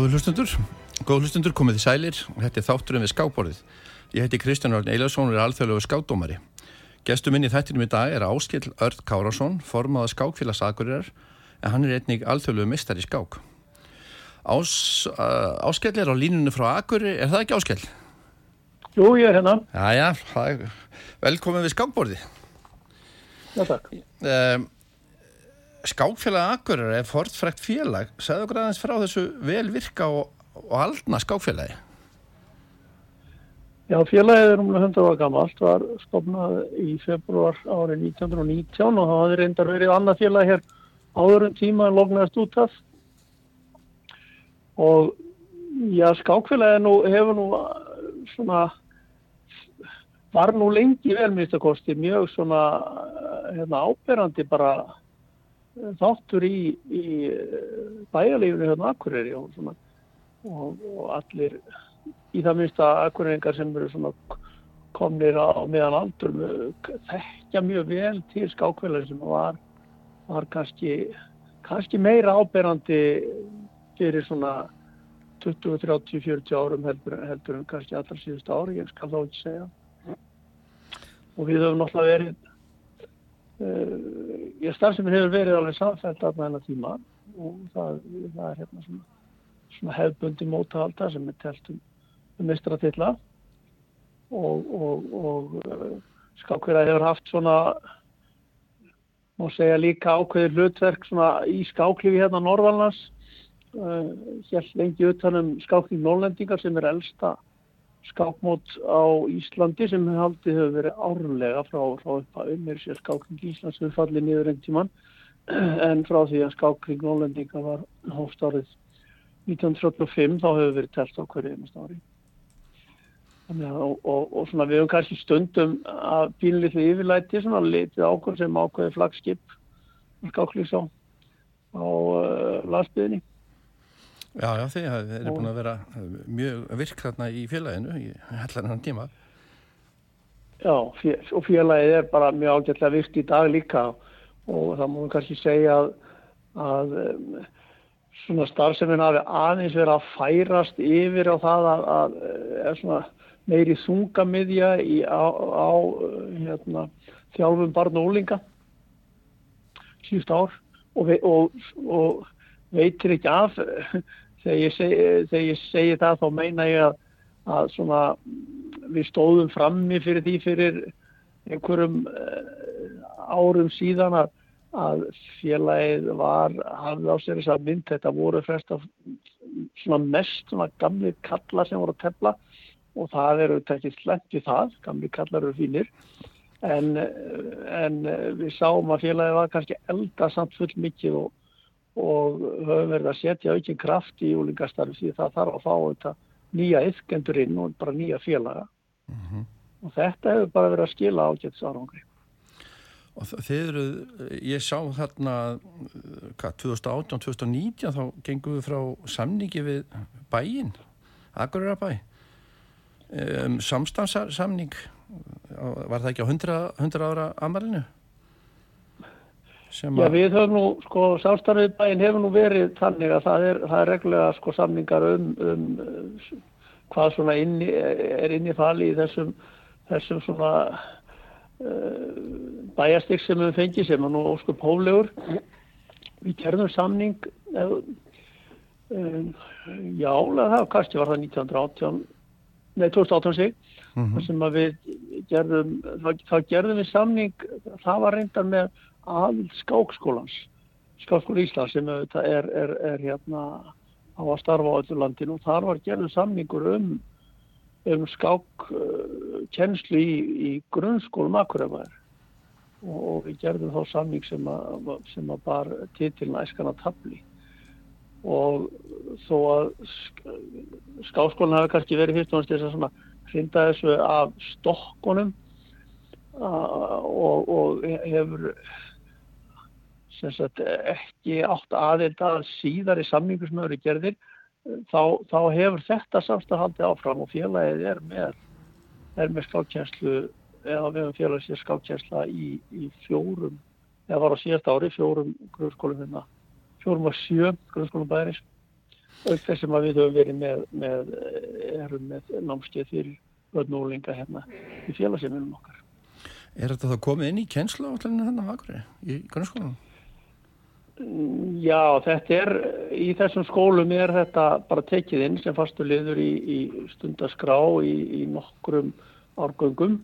Góður hlustundur, góður hlustundur komið í sælir og þetta er þátturinn við skáborðið. Ég heiti Kristján Örn Eilarsson og er alþjóðlegu skákdómari. Gestur minn í þættinum í dag er Áskill Örd Kárásson, formaða skákfélagsakurirar, en hann er einnig alþjóðlegu mistar í skák. Ás, uh, Áskill er á línunni frá Akuri, er það ekki Áskill? Jú, ég er hérna. Jæja, velkomin við skákborðið. Já, takk. Um, skákfélag Akureyri er fortfrækt félag. Segðu okkur aðeins frá þessu vel virka og, og aldna skákfélagi? Já, félagið er umlega 100 ára gammalt var stopnað í februar árið 1919 og það hafði reyndar verið annað félag hér áður um tíma en lognaðist út af. Og já, skákfélagið nú hefur nú svona var nú lengi velminnstakosti mjög svona hérna, áberandi bara þáttur í, í bæjarlífinu hérna Akureyri og, svona, og, og allir í það minnst að Akureyringar sem eru komnir á meðan aldur þekkja mjög vel til skákvelar sem var, var kannski, kannski meira áberandi fyrir svona 20, 30, 40 árum heldur, heldur en kannski allra síðust ári, ég skal þá ekki segja. Og við höfum náttúrulega verið Uh, ég starfsefinn hefur verið alveg samfælt af þennan tíma og það, það er hérna svona, svona hefbundi mótahalda sem er telt um, um mistratilla og, og, og uh, skákverða hefur haft svona má segja líka ákveðir hlutverk svona í skáklifi hérna Norðalans uh, hér lengi utanum skákling Norrlendingar sem er elsta skákmót á Íslandi sem haldið hefur verið árlega frá, frá upp að unnir sér skákring Íslands hefur fallið niður einn tíman en frá því að skákring Nólendinga var hófstárið 1935 þá hefur verið telt á hverju einast ári. Og, og, og svona við hefum kannski stundum að bínlitlu yfirlæti svona litið ákvörð sem ákveði flagskip skáklings á, uh, landsbyðinni Já, já, þið eru búin að vera mjög virk þarna í félaginu í hellar hann tíma. Já, og félagið er bara mjög ágætlega virkt í dag líka og það múum kannski segja að, að um, svona starfseminn hafi aðeins verið að færast yfir á það að, að er svona meiri þungamiðja í, á, á hérna, þjálfum barn og ólinga síðust ár og, og, og veitir ekki af þegar ég, seg, þegar ég segi það þá meina ég að, að svona, við stóðum frammi fyrir því fyrir einhverjum uh, árum síðan að, að félagið var hafði á sér þess að mynd þetta voru frest af svona mest svona gamli kallar sem voru að tefla og það eru ekki slemt við það, gamli kallar eru fínir. En, en við sáum að félagið var kannski elda samt full mikið og og höfum verið að setja aukinn kraft í úlingastarfi því það þarf að fá þetta nýja yfkendur inn og bara nýja félaga mm -hmm. og þetta hefur bara verið að skila ágættis árangri Og þeir eru, ég sá þarna 2018-2019 þá gengum við frá samningi við bæinn, Akureyra um, samstansamning var það ekki á 100, 100 ára amarinu? Já, við höfum nú, sko, sástæðið bæinn hefur nú verið þannig að það er, það er reglulega, sko, samningar um, um hvað svona inni, er inni fali í þessum, þessum svona uh, bæjastik sem við fengið sem er nú óskur póflegur. Við gerðum samning, um, já, það kannski var það 1918, nei, 2018 sig, mm -hmm. sem að við gerðum, þá, þá gerðum við samning, það var reyndar með að skákskólans skákskóla Íslands sem er, er, er hérna á að starfa á öllu landinu. Og þar var gerðið samningur um, um skákkennslu uh, í, í grunnskólum Akureyfaðir og, og við gerðum þá samning sem að, sem að bar titilna æskana tabli og þó að skákskólan hafi kannski verið fyrst og náttúrulega þess að hrinda þessu af stokkonum og, og hefur sagt, ekki átt aðeins að síðar í sammingu sem eru gerðir þá, þá hefur þetta samstað haldið áfram og félagið er með, með skákjænslu eða við hefum félagsið skákjænsla í, í fjórum eða var á síðast ári fjórum grunnskólum hérna, fjórum og sjö grunnskólum bæðirins auk þessum að við höfum verið með, með, erum með námskeið fyrir völdnúlinga hérna í félagsefnum okkar. Er þetta þá komið inn í kjenslu átluninu þannig á Akureyri í grunnskólanum? Já, þetta er, í þessum skólum er þetta bara tekið inn sem fastu liður í, í stundaskrá í, í nokkrum árgöngum.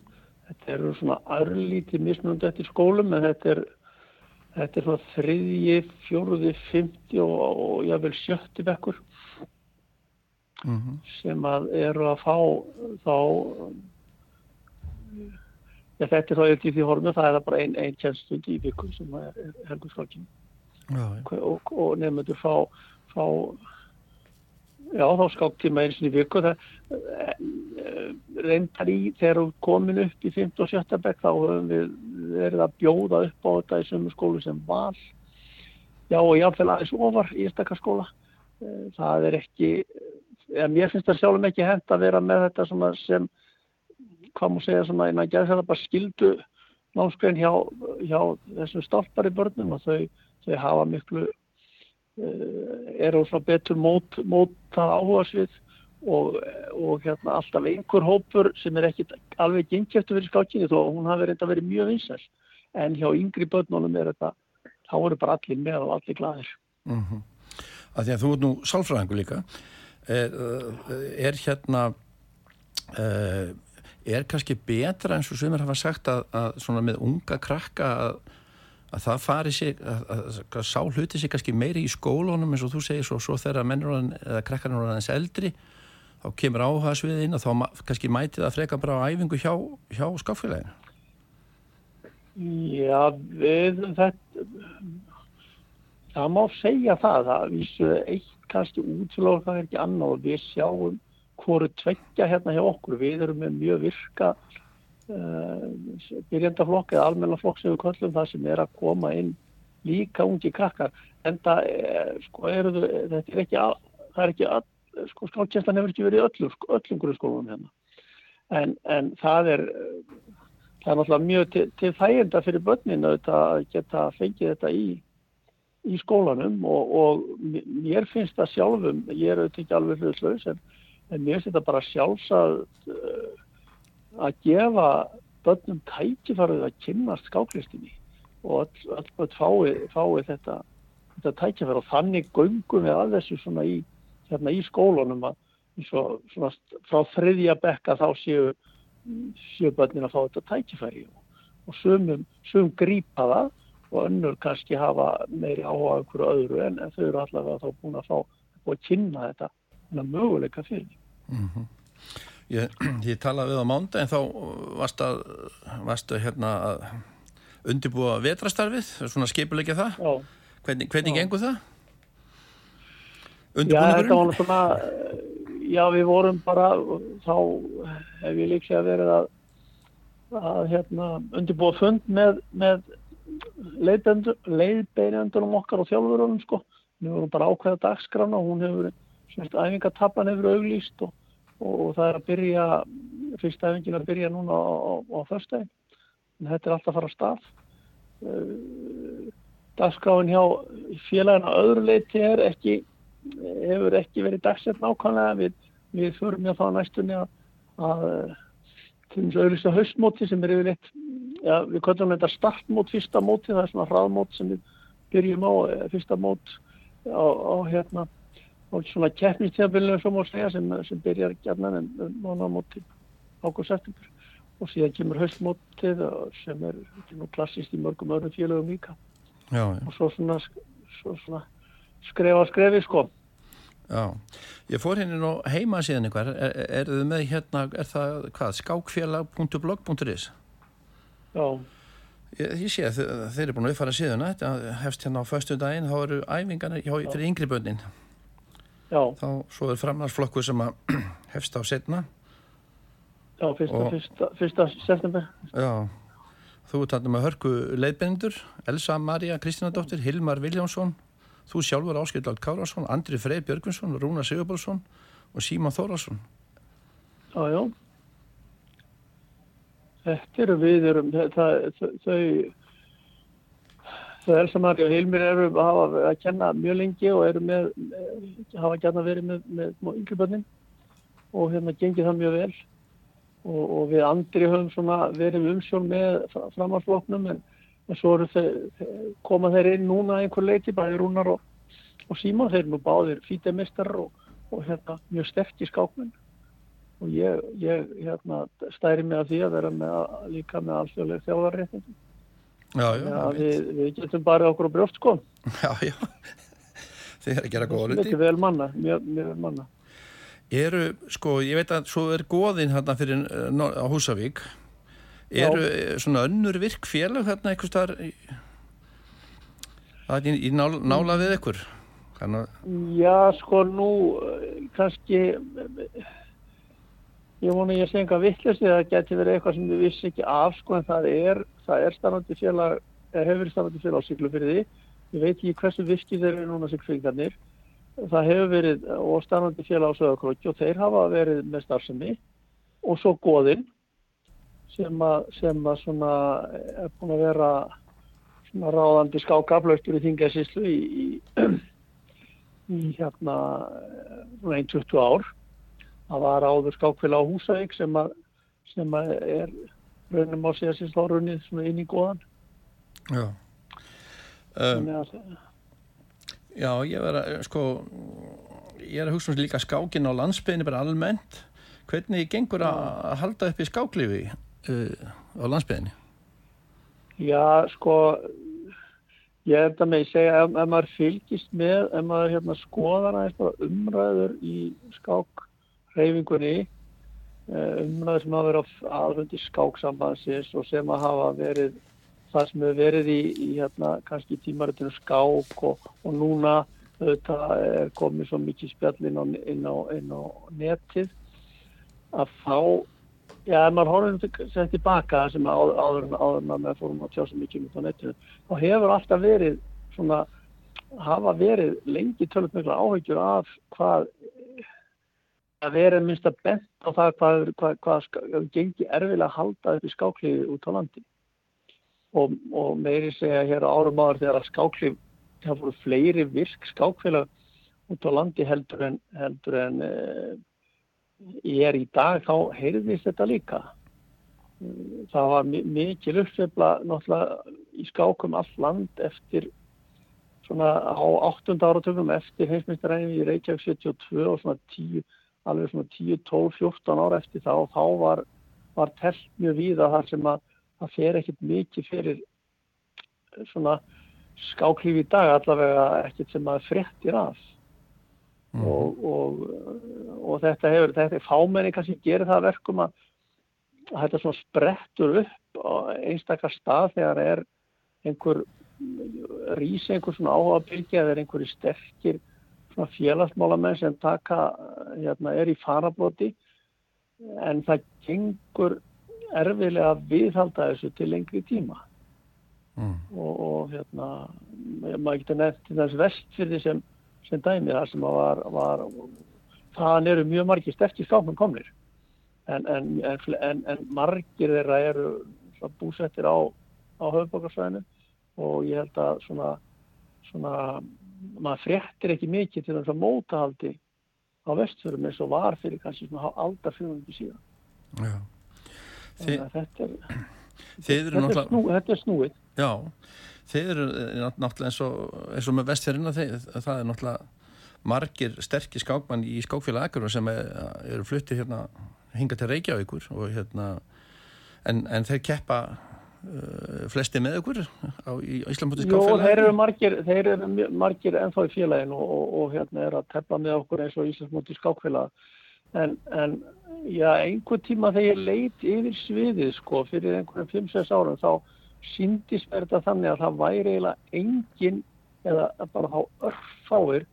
Þetta eru svona arlítið mismunandi eftir skólum en þetta er, þetta er svona þriðji, fjóruði, fymti og, og jável sjötti bekkur mm -hmm. sem að eru að fá þá, ja, þetta er þá eftir því horfum það er bara einn ein kjænstund í viku sem er, er helgurskrákinu og, og nefndur fá, fá já þá skáktíma eins og í viku. Það eh, reyndar í þegar við komin upp í 15 og 17 bekk þá höfum við verið að bjóða upp á þetta í sömu skólu sem val já og jáfnveil aðeins ofar í Ístakarskóla eh, það er ekki eða mér finnst það sjálfum ekki hend að vera með þetta sem hvað múið segja svona eina gerð þetta bara skildu námskveðin hjá, hjá þessum stálpari börnum og þau þau hafa miklu uh, eru svona betur mót, mótað áhuga svið og, og hérna alltaf einhver hópur sem er ekki alveg gengjöftu fyrir skákinni þó hún hafi reynda verið mjög vinsæl en hjá yngri börnunum er þetta þá eru bara allir með og allir gladir mm -hmm. Því að þú ert nú sálfræðingu líka er, er hérna er, er kannski betra eins og sumir hafa sagt að, að svona með unga krakka að að það fari sig, að, að, að sá hluti sig kannski meiri í skólunum eins og þú segir svo, svo þegar mennur eða krakkarnir er aðeins eldri þá kemur áhuga sviðin og þá kannski mæti það freka bara á æfingu hjá, hjá skáfélaginu Já, við þetta það má segja það það vísu eitt kannski útlóð það er ekki annað og við sjáum hvoru tveggja hérna hjá okkur. Við erum með mjög virka byrjandaflokk eða almennaflokk sem við köllum það sem er að koma inn líka ungi krakkar. En það eh, sko, er, ekki að, það er ekki að, sko, skákjenslan hefur ekki verið öllum, öllum grunnskólum hérna. En, en það er það er náttúrulega mjög til, til þæginda fyrir börnin að geta fengið þetta í í skólanum og, og mér finnst það sjálfum, ég er auðvitað ekki alveg hlutlaus en, en mér finnst þetta bara sjálfsað uh, að gefa börnum tækifarið að kynast skáklistinni og öll börn fái, fái þetta, þetta tækifæri. Og þannig göngum við að þessu svona í, hérna í skólunum að svo, svona frá þriðja bekka þá séu, séu börnin að fá þetta tækifæri. Og, og sumum, sum grípa það og önnur kannski hafa meiri áhuga okkur öðru en, en þau eru allavega þá búin að fá að kynna þetta möguleika fyrir. Mm -hmm. Ég, ég talaði við á mánda en þá varst að, varstu hérna að undirbúa vetrastarfið, svona skipulegja það já. hvernig, hvernig já. gengur það? Já, þetta var svona já, við vorum bara þá hef ég líka verið að að hérna undirbúa fund með, með leiðbeinandunum okkar og þjálfurunum sko. Við vorum bara ákveða dagskrána og hún hefur, svona æfingatabban hefur auglýst og, og, og það er að byrja, fyrsta æfingin að byrja núna á, á, á þörstæðin. Þetta er alltaf að fara að stað. Uh, dagskráin hjá félagina öðru leiti er ekki, hefur ekki verið dagsett nákvæmlega. Við, við förum já þá næstunni að, að til þess að auðvitað haustmóti sem er yfirleitt ja, við kallum þetta startmót fyrsta móti, það er svona hraðmót sem við byrjum á, eh, fyrsta mót á, á hérna á svona keppnistjafilinu sem, sem, sem byrjar gætna en mánaðmóti ágúst-september og síðan kemur haustmótið sem er klassist í mörgum öðrum félögum líka já, já. og svo svona, svo svona skrefa skrefi sko Já, ég fór henni nú heima síðan ykkur, er, er þið með hérna, er það hvað, skákfélag.blog.is? Já. Ég, ég sé að þeir, þeir eru búin að uppfara síðuna, þetta hefst hérna á förstu daginn, þá eru æfingarnir hjá, fyrir yngri bönnin. Já. Þá svo er framnarsflokku sem að hefst á setna. Já, fyrsta, og, fyrsta, fyrsta september. Já, þú er talað með hörku leiðbendur, Elsa Maria Kristínadóttir, Hilmar Viljánsson, Þú sjálfur Áskildald Kárasson, Andri Frey Björgvinsson, Rúna Sigurbalsson og Síma Þórasson. Já, já. Þetta eru við erum, það, þau, Svo Elsamari og Hilmir eru hafa að kenna mjög lengi og eru með, hafa gætna verið með, með ynglubönnin og hérna gengið það mjög vel. Og, og við andri höfum svona verið umsjón með framhalsloknum en, en svo þeir, koma þeir inn núna einhver leiti, bæði Rúnar og, og Símon, þeir nú báðir fítemistar og, og hérna mjög sterkir skákmenn. Og ég, ég hérna, stæri mig að því að vera með, líka með alþjóðlega þjóðarréttindi. Já, já. ja, við, við getum bara okkur á brjóft sko. Já, já. Þið er að gera góða luti. Mjög vel manna, mjög, mjög vel manna. Eru, sko, ég veit að svo er góðinn hérna fyrir á Húsavík. Eru já. Eh, svona önnur virk félag hérna eitthvað starf í, í, í nál, nála við ykkur? Kannu... Já, sko, nú kannski Ég vona ég sé enga vittlust eða það geti verið eitthvað sem við vissi ekki af sko en það er, það er starfandi félag, eða hefur starfandi félag á Siglufyrði. Ég veit ekki hversu virkið þeir eru núna Siglufyrðarnir. Það hefur verið og starfandi félag á Söðakróki og þeir hafa verið með starfsemi og svo Góðinn sem að, sem að svona er búin að vera svona ráðandi skákaflaustur í Þingasíslu í, í, í hérna einn 20 ár það var áður skákfélag á Húsavík sem að, sem að er raunum á síðan þá runnið svona inn í góðan Já. Um, að, Já, ég verða sko ég er að hugsa um líka skákin á landsbygðinu bara almennt. Hvernig gengur að halda upp í skáklifi uh, á landsbygðinu? Já, sko ég er þetta með að segja ef, ef maður fylgist með ef maður hérna, skoðar aðeins umræður í skák reyfingunni eh, umræður sem hafa verið á aðhundi skáksambansins og sem að hafa verið það sem hefur verið í, í hérna, kannski tímaritinu skák og, og núna þetta er komið svo mikið spjallin inn, inn, inn á netið að þá já, ef maður horfum sér tilbaka sem áður, áður, áður með fórum að tjá svo mikið um á netinu, þá hefur alltaf verið svona, hafa verið lengi tölvöld mikla áhyggjur af hvað að vera minnst að bent á það hvað, hvað, hvað gengi erfilega að halda upp í skáklífi út á landi og, og meiri segja hér á árum áður þegar að skáklíf það voru fleiri virk skákfélag út á landi heldur en, heldur en eh, ég er í dag þá heyrðist þetta líka það var mikil uppsefla náttúrulega í skákum all land eftir svona á 8. áratöfum eftir heimsmyndaræðin í Reykjavík 72 og svona 10 alveg svona 10, 12, 14 ára eftir þá og þá var, var telt mjög víða þar sem að það fer ekkert mikið fyrir svona skáklífi í dag allavega ekkert sem að frettir af mm. og, og, og þetta hefur, þetta er fámenni kannski gerir það verkum að, þetta svona sprettur upp á einstakar stað þegar er einhver rýs einhver svona áhuga bylgi eða er einhverju sterkir félagsmálamenn sem taka, hérna, er í farabloti en það gengur erfilega að viðhalda þessu til lengri tíma mm. og, og hérna maður getur nefnt þess vestfyrði sem, sem dæmi þar sem var, var það eru mjög margir sterkir skápum komnir en, en, en, en margir þeirra eru búsettir á, á höfðbókarsvæðinu og ég held að svona, svona maður fréttir ekki mikið til þess að mótahaldi á vestfjörðum eins og var fyrir kannski svona aldar fjóðungi síðan. Þi... þetta, er, þetta, er snú, þetta er snúið. Já, þeir eru náttúrulega eins og, eins og með vestfjörðina það er náttúrulega margir sterkir skákmann í skákfélag akkur sem eru er fluttið hérna hinga til Reykjavíkur og hérna en, en þeir keppa flesti með ykkur á, í Íslandbútið skáfélagi? Jó, þeir eru margir, þeir eru margir ennþá í félagin og, og, og hérna er að teppa með okkur eins og Íslandbútið skáfélag en, en já, einhver tíma þegar ég leit yfir sviðið sko fyrir einhverjum 5-6 árum þá síndist verða þannig að það væri eiginlega engin eða bara þá örfáir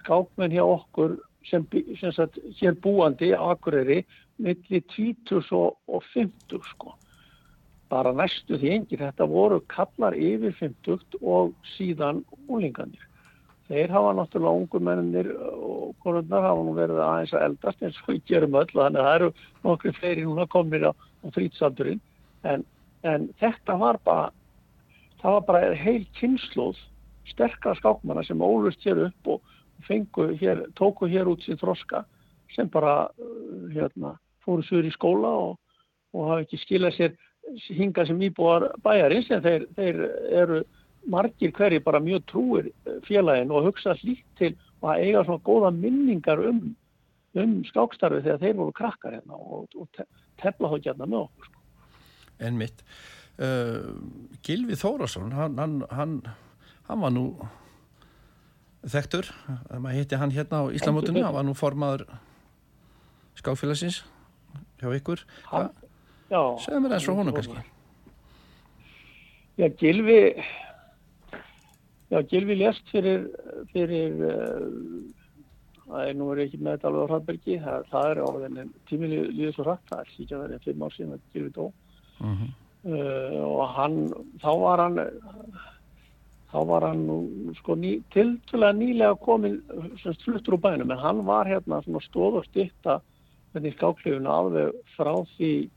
skákmenn hjá okkur sem, sem sagt, hér búandi á Akureyri millir 20 og 50 sko bara næstu því engir. Þetta voru kallar yfir 50 og síðan úlinganir. Þeir hafa náttúrulega ungu mennir og konundar hafa nú verið aðeins að eldast eins og við gerum öll þannig að það eru nokkru fleiri núna komir á, á frýtsaldurinn en, en þetta var bara það var bara heil kynnslóð sterkara skákmanna sem ólust hér upp og fengu hér, tóku hér út sín þroska sem bara uh, hérna, fóru sur í skóla og, og hafa ekki skilað sér hinga sem íbúar bæjarins en þeir, þeir eru margir hverji bara mjög trúir félagin og hugsa hlýtt til að eiga svona góða minningar um, um skákstarfi þegar þeir voru krakkar hérna og, og te, tefla þá gætna með okkur. Sko. En mitt, uh, Gilvi Þórasson, hann, hann, hann, hann var nú þekktur, maður hitti hann hérna á Íslamótunni, hann var nú formaður skákfélagsins hjá ykkur. Segð mér eins frá honum kannski. Já, Gilvi Já, Gilvi lest fyrir, fyrir það uh, er nú er ekki með þetta alveg á Hraðbergi, það, það er á þenni tímili líður svo hratt, það er síkja verið fimm ár síðan að Gilvi dó uh -huh. uh, og hann, þá var hann þá var hann sko ný, tiltúlega nýlega komin semst fluttur úr bænum, en hann var hérna svona stóð og styrta hérna í skáklifinu alveg frá því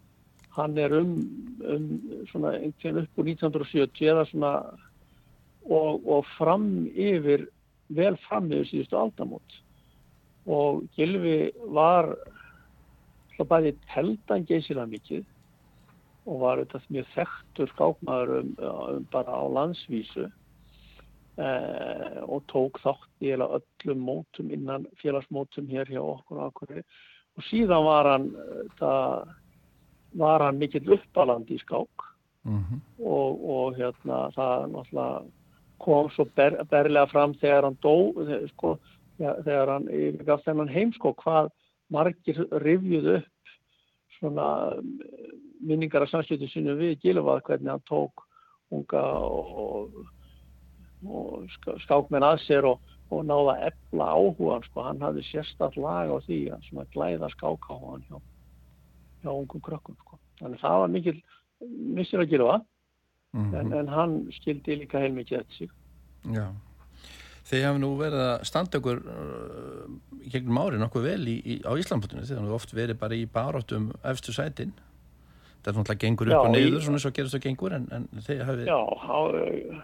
hann er um, um svona einhvern upp úr 1970 eða svona og, og fram yfir, vel fram yfir síðustu aldamót. Og Gilvi var bæði teldan geysilega mikið og var auðvitað mjög þekktur skákmaður um, um bara á landsvísu eh, og tók þátt í öllum mótum innan félagsmótum hér hjá okkur og okkur. Og síðan var hann, það, var hann mikill uppalandi í skák mm -hmm. og, og hérna það náttúrulega kom svo ber, berlega fram þegar hann dó sko, ja, þegar hann gaf þennan heim sko, hvað margir rivjuð upp svona minningar af samslutu sinu við Gilvað hvernig hann tók unga og, og skákmenn að sér og, og náða ebla áhugan sko. hann hafði sérstaklega lag á því að glæða skákáhugan hjá, hjá ungum krökkum sko. þannig það var mikil missir að Gilvað Mm -hmm. en, en hann skildi líka heilmikið eftir sig. Já. Þeir hafa nú verið að standa okkur uh, gegnum árið nokkuð vel í, í, á Íslandbútinu þegar hann oft verið bara í baróttum efstu sætin. Það er náttúrulega gengur upp já, og niður svona svo gerist það gengur en, en þeir hafi Já, á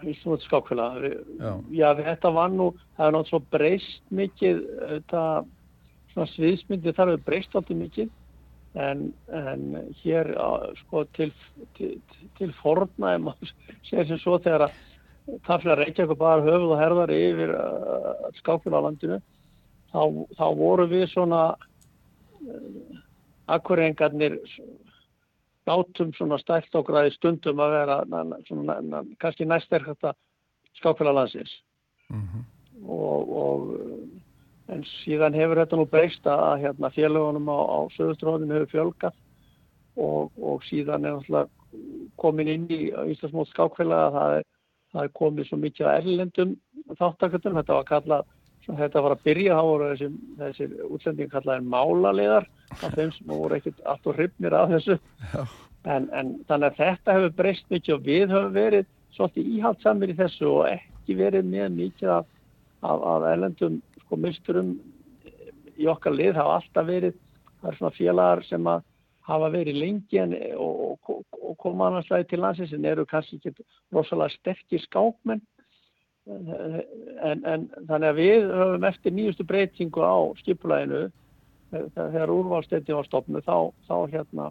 Íslandbútinu skákfélag. Já. já, þetta var nú það er náttúrulega breyst mikið þetta svona sviðsmyndi þar hefur breyst alltaf mikið En, en hér sko, til, til, til forna segir sem svo þegar að tafla Reykjavík bara höfuð og herðar yfir uh, skákfélag á landinu þá, þá voru við svona uh, akkurengarnir látum svona stælt og græði stundum að vera na, na, svona, na, kannski næstverkata skákfélag landsins mm -hmm. og, og en síðan hefur þetta nú breyst að hérna, félagunum á, á söðustróðinu hefur fjölgat og, og síðan er náttúrulega komin inn í Íslandsmótt skákfélaga það er, það er komið svo mikið að erlendum þáttakundum, þetta var kallað þetta var að byrja, voru þessi, þessi útlendingi kallaði málaliðar. Af þeim sem voru ekkert allt og hrifnir af þessu. En, en þannig að þetta hefur breyst mikið og við höfum verið svolítið íhaldsamir í þessu og ekki verið með mikið af, af, af erlendum sko misturum í okkar lið hafa alltaf verið það er svona félagar sem að hafa verið lengi en, og, og, og koma annarslæði til landsins en eru kannski ekki rosalega sterkir skákmenn. En, en þannig að við höfum eftir nýjustu breytingu á skipulæginu þegar úrvalsteytti var stopnu þá, þá hérna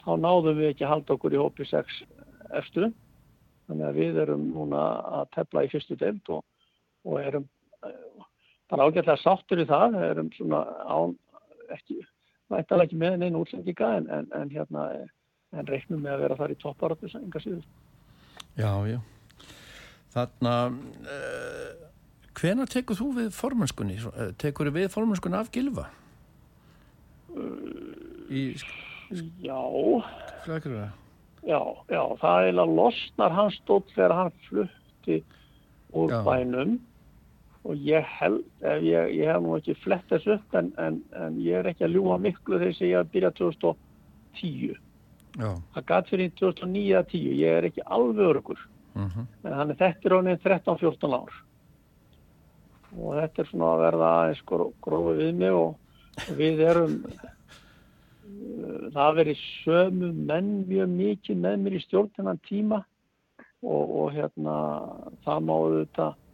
þá náðum við ekki að halda okkur í hópi 6 eftir þannig að við erum núna að tefla í fyrstu deild og, og erum bara ágætlega sáttur í það, það erum svona án, ekki, vættalega ekki með neina útsendinga en, en, en hérna en reiknum með að vera þar í topparötu enga síður. Já, já. Þannig að uh, hvena tekur þú við formönskunni? Eh, tekur við formönskunni af Gilva? Uh, í, já. Flækir það? Já, já, það er að losnar hans stótt þegar hann flutti úr já. bænum og ég held, ég, ég hef nú ekki flett þessu upp en, en, en ég er ekki að ljúa miklu þess að ég hef byrjað 2010 Já. það gæti fyrir 2009-10 ég er ekki alveg örgur uh mhm. -huh. en þannig þetta er ánið 13-14 ár og þetta er svona að verða aðeins grófið við mig og, við erum það verið sömu menn mjög mikið með mér í stjórn þennan tíma og, og hérna það má auðvitað uh,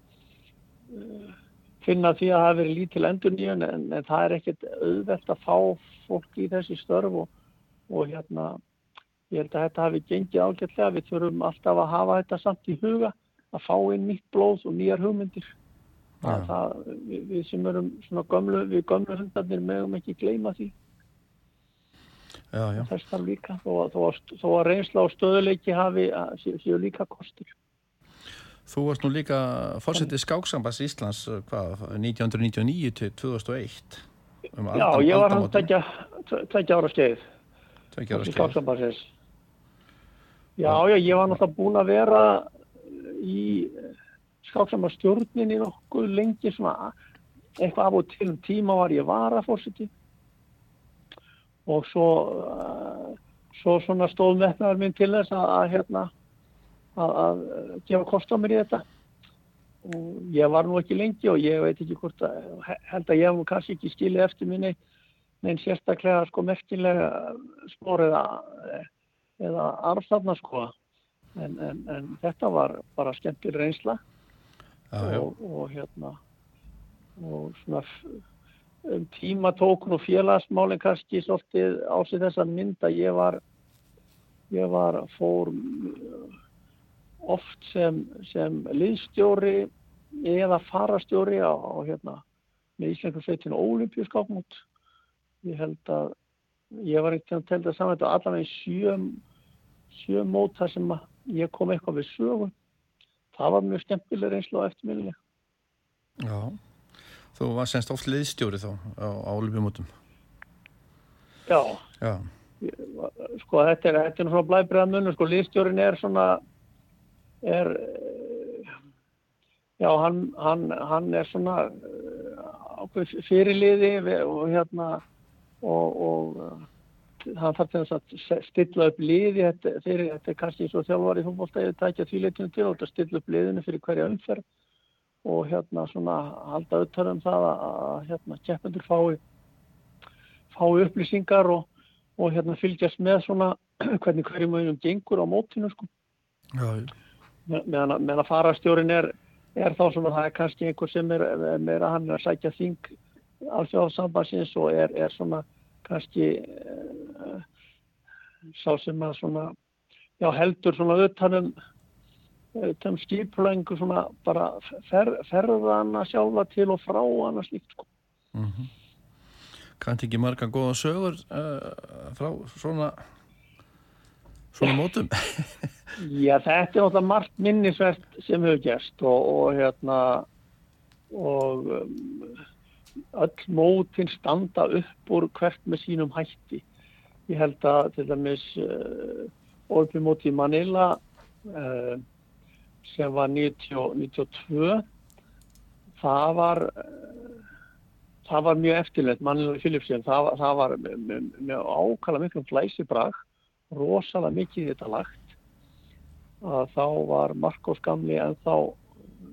finna því að það hefur verið lítil endur nýjun en, en það er ekkert auðvelt að fá fólk í þessi störf og, og hérna ég held að þetta hafi gengið ágætlega við þurfum alltaf að hafa þetta samt í huga að fá inn nýtt blóð og nýjar hugmyndir ja. það, við, við sem erum svona gömlu við gömlu hundarnir meðum ekki gleyma því já, já. þess þarf líka þó, þó, þó að reynsla og stöðuleiki hafi séu líka kostur Þú varst nú líka fórsetið skáksambas Íslands hvað, 1999 til 2001 um Já, ég var hann tveggja ára skeið. Tveggja ára skeið. Já, já, ég var náttúrulega búin að vera í skáksambastjórnin í nokkuð lengi svona eitthvað af og til um tíma var ég varafórseti og svo uh, svo svona stóð metnaðar minn til þess að, að hérna að, að gefa kost á mér í þetta. Og ég var nú ekki lengi og ég veit ekki hvort að held að ég hef kannski ekki skilið eftir minni neins sérstaklega sko merkilega spór eða, eða arfþarna sko. En, en, en þetta var bara skemmtileg reynsla. Ah, og, og hérna og svona um tímatókun og félagsmálinn kannski svolítið á sig þess að mynda ég var ég var fór oft sem, sem liðstjóri eða farastjóri á, á hérna með Íslengur sveitinu ólimpíuskápmút ég held að ég var ekkert að telja það saman þetta allavega sjö, sjö mót þar sem ég kom eitthvað við sögum það var mjög skemmtileg reynslu á eftirminnileg. Já, þú var semst oft liðstjóri þá á, á ólimpíumótum Já, Já. Sko þetta er, þetta er svona blæbreða munum sko liðstjórin er svona er já, hann, hann, hann er svona uh, fyrirliði og hérna og, og uh, hann þarf til þess að stilla upp liði þetta, fyrir, þetta er kannski svo þjálfar í fólkváltæði að tækja þvíleitinu til og stilla upp liðinu fyrir hverja umferð og hérna svona halda auðvitað um það að hérna keppendur fái fái upplýsingar og, og hérna fylgjast með svona hvernig hverjum auðvitað gengur á mótinu sko. Já, já meðan að, með farastjórin er, er þá sem að það er kannski einhver sem er meira hann að sækja þing alþjóðarsambansins og er, er svona kannski uh, sá sem að svona já, heldur svona utanum utanum skiplöngu svona bara fer, ferðana sjálfa til og frá hana slíkt sko. Mm -hmm. Kannt ekki marga góða sögur uh, frá svona svona mótum Já, þetta er náttúrulega margt minnisvert sem hefur gerst og, og hérna og um, öll mótin standa upp úr hvert með sínum hætti. Ég held að til dæmis uh, orðbymóti í Manila uh, sem var 1992 það var uh, það var mjög eftirleitt Manila Philipsson, það, það var með ákala miklu flæsi brag rosalega mikið þetta lagt að þá var Marcos gamli en þá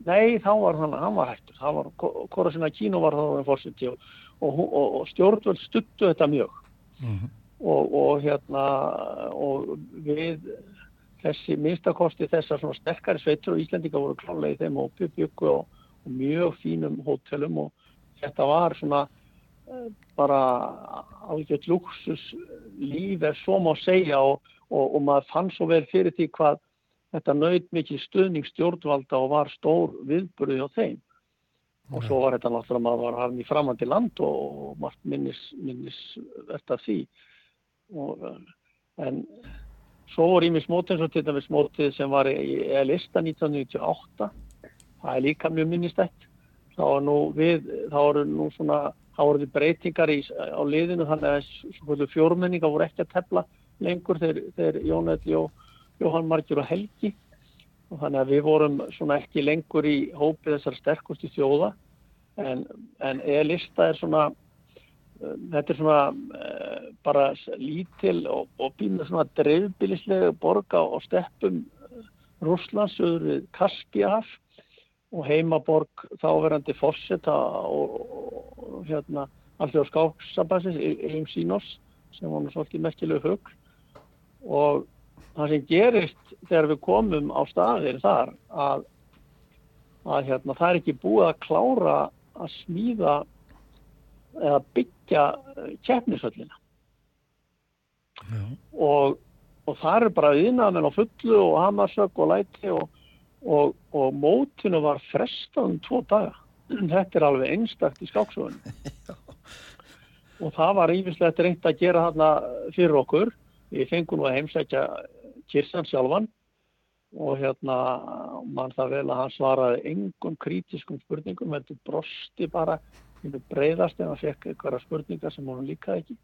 nei þá var hann, hann var hættur það var, hvora sinna kínu var það með fórsiti og, og, og, og stjórnvöld stuttu þetta mjög mm -hmm. og hérna og við þessi minnstakosti þessar svona sterkari sveitur og Íslandika voru klálega í þeim og byggu og mjög fínum hótelum og þetta var svona bara alveg luxus líf er svo má segja og, og, og maður fann svo vel fyrir því hvað þetta nöyð mikið stuðning stjórnvalda og var stór viðbúrið á þeim. Og svo var þetta náttúrulega maður var hafn í framandi land og margt minnis, minnis af því. Og, en svo voru ími smótið eins og til dæmis smótið sem var í lista 1998 það er líka mjög minnistætt þá er nú eru nú svona þá voru breytingar í, á liðinu þannig að fjórmenninga voru ekki að tefla lengur þegar, þegar Jónætti og Jóhann Margjur og Helgi. Og þannig að við vorum svona ekki lengur í hópið þessar sterkusti þjóða. En, en e-lista er svona þetta er svona uh, bara lítil og, og býna svona dreifbilislega borga og steppum Rúslands söður við Kaspíahaf og heimaborg þáverandi og, og hérna alltaf skáksabansins Eim Sínós sem var náttúrulega merkilegu hugl. Og það sem gerist þegar við komum á staðir þar að, að hérna, það er ekki búið að klára að smíða eða byggja keppnisöllina og, og það er bara viðnaðamenn á fullu og hamarsök og læti og, og, og mótinu var frestað um tvo daga þetta er alveg einstakt í skáksögunum og það var ífislegt reynd að gera þarna fyrir okkur. Við fengum nú að heimsækja Kirsan sjálfan. Og hérna mann það vel að hann svaraði engum kritiskum spurningum heldur brosti bara breyðast en hann fekk eitthvað spurningar sem hann líka ekki.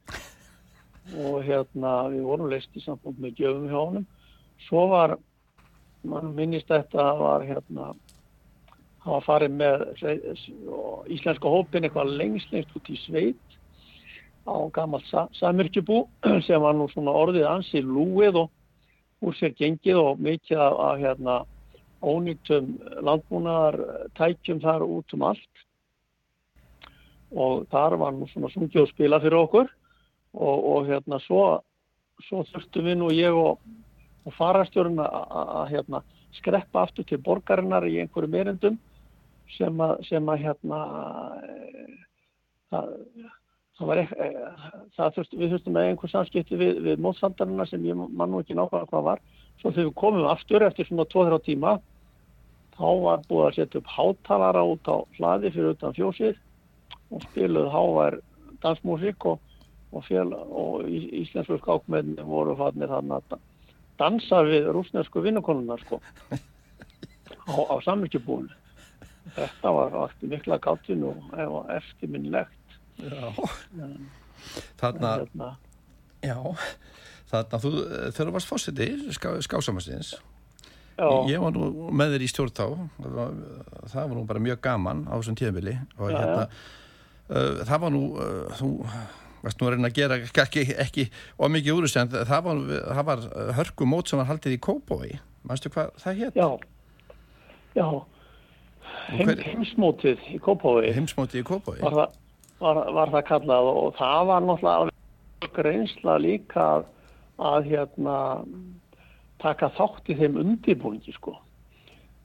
Og hérna við vorum leist í sambund með gjöfum hjá honum. Svo var, mann minnist þetta var hérna hann var farið með íslenska hópin eitthvað lengst lengst út í sveit á gammalt sa samyrkjubú sem var nú svona orðið ansi lúið og úr sér gengið og mikið af, af hérna ónýttum landbúnaðar tækjum þar út um allt. Og þar var nú svona sungið og spila fyrir okkur. Og, og hérna svo, svo þurftum við nú ég og, og farastjórun að hérna, skreppa aftur til borgarinnar í einhverju meirindum sem að, sem að hérna það, það var ekki það þurft, við þurftum að einhver samskipti við, við mótsandarina sem ég mann nú ekki nákvæmlega hvað var. Svo þegar við komum aftur eftir svona 2-3 tíma þá var búið að setja upp hátalara út á hlaði fyrir utan fjósið og spiluð hávær dansmusík og og, og íslensku skákmenni voru fannir hann að dansa við rúsnesku vinnukonunar sko á, á samvikjubúinu þetta var alltaf mikla gáttinn og eftirminnlegt Já. Þarna hérna, já. Þarna þú þegar þú varst fósiti ská, skásamastins ég var nú með þér í stjórn þá. Það var nú bara mjög gaman á þessum tíðanbili og já, hérna uh, það var nú uh, þú Vast nú er hérna að gera ekki, ekki og mikið úr þessu en það var, það var hörku mót sem var haldið í Kópói mannstu hvað það hétt? Já, já Heim, heimsmótið í Kópói Heimsmótið í Kópói var, var, var það kallað og það var náttúrulega greinsla líka að, að hérna taka þátt í þeim undirbúingi sko.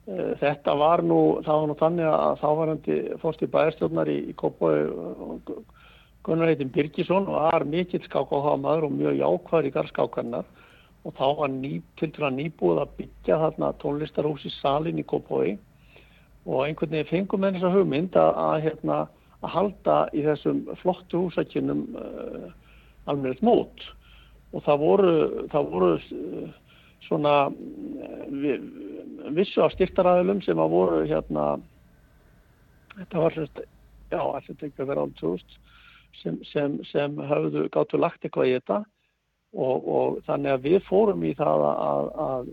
Eh, Þetta var nú, það var nú þannig að þávarandi fórst í bæjarstjórnar í, í og Gunnar heitin Birgisson og var mikill skákáhamaður og mjög jákvæður í garðskákarnar og þá var ný, til dæla nýbúið að byggja þarna tónlistarhús í salin í Kópói og einhvern veginn fengum með þessa hugmynd að, að, hérna, að halda í þessum flottu húsakinnum uh, alveg mót. Og það voru, það voru uh, svona uh, vissu af styrtaræðilum sem að voru hérna þetta var svona, já, þetta ekki að vera án 2000 sem, sem, sem hafðu gáttu lagt eitthvað í þetta. Og, og þannig að við fórum í það að, að,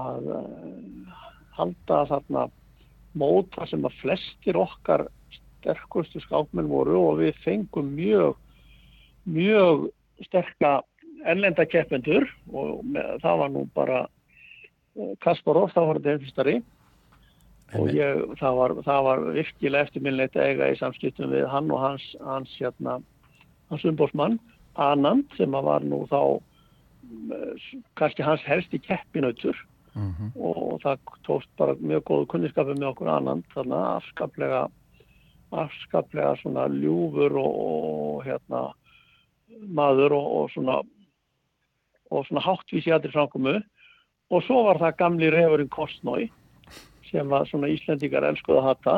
að eh, halda þarna móta sem að flestir okkar sterkustu skákmenn voru og við fengum mjög mjög sterka ennlenda keppendur og með, það var nú bara eh, Kasparov, þá var þetta einfistari og ég, það, var, það var virkilega eftirminnlegt að eiga í samskiptum við hann og hans hans, hérna, hans umbósmann Anand sem var nú þá eh, kannski hans helsti keppinautur mm -hmm. og það tókst bara mjög góðu kunniskapi með okkur Anand þannig að afskaplega afskaplega svona ljúfur og, og hérna maður og, og svona og svona háttvísi aðri framkomu og svo var það gamli reyfurinn Kostnói sem að svona Íslendingar elskuða að hata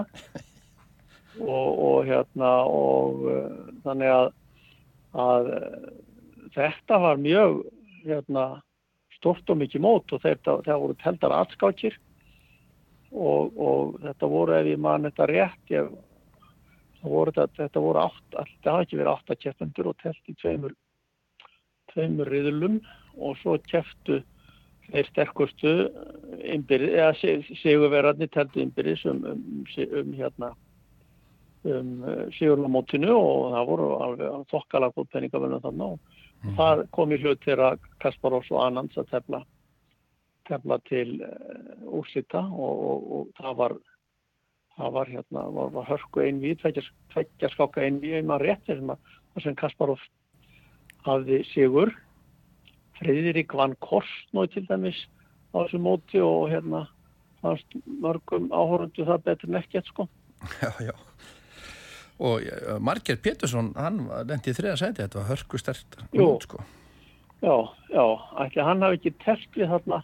og, og hérna og uh, þannig að, að uh, þetta var mjög hérna stort og mikið mót og þetta, þetta voru teldar atskákir og, og þetta voru ef ég man þetta rétt ég, voru þetta, þetta voru átt, alltaf hafa ekki verið áttakjefendur og telt í tveimur tveimur riðlum og svo keftu þeir sterkustu innbyrði, eða sigurverðarnir teldu innbyrðis um, um, um hérna um uh, sigurlamótinu og það voru alveg þokkala góð peningavölu þannig og mm. það kom í hlut þegar Kasparós og Anans að tefla tefla til uh, úrsita og, og, og það var það var hérna, var, var hörku einvið tveggja skáka einvið einmann rétt þar sem Kasparós hafði sigur Friðrik vann Korsnói til dæmis á þessu móti og hérna fannst mörgum áhórundu það betur en ekkert sko. Já, já. Og uh, Marger Pétursson, hann lendi í þriða sæti, þetta var hörku stert sko. Já, já, ætli hann hafi ekki telt við þarna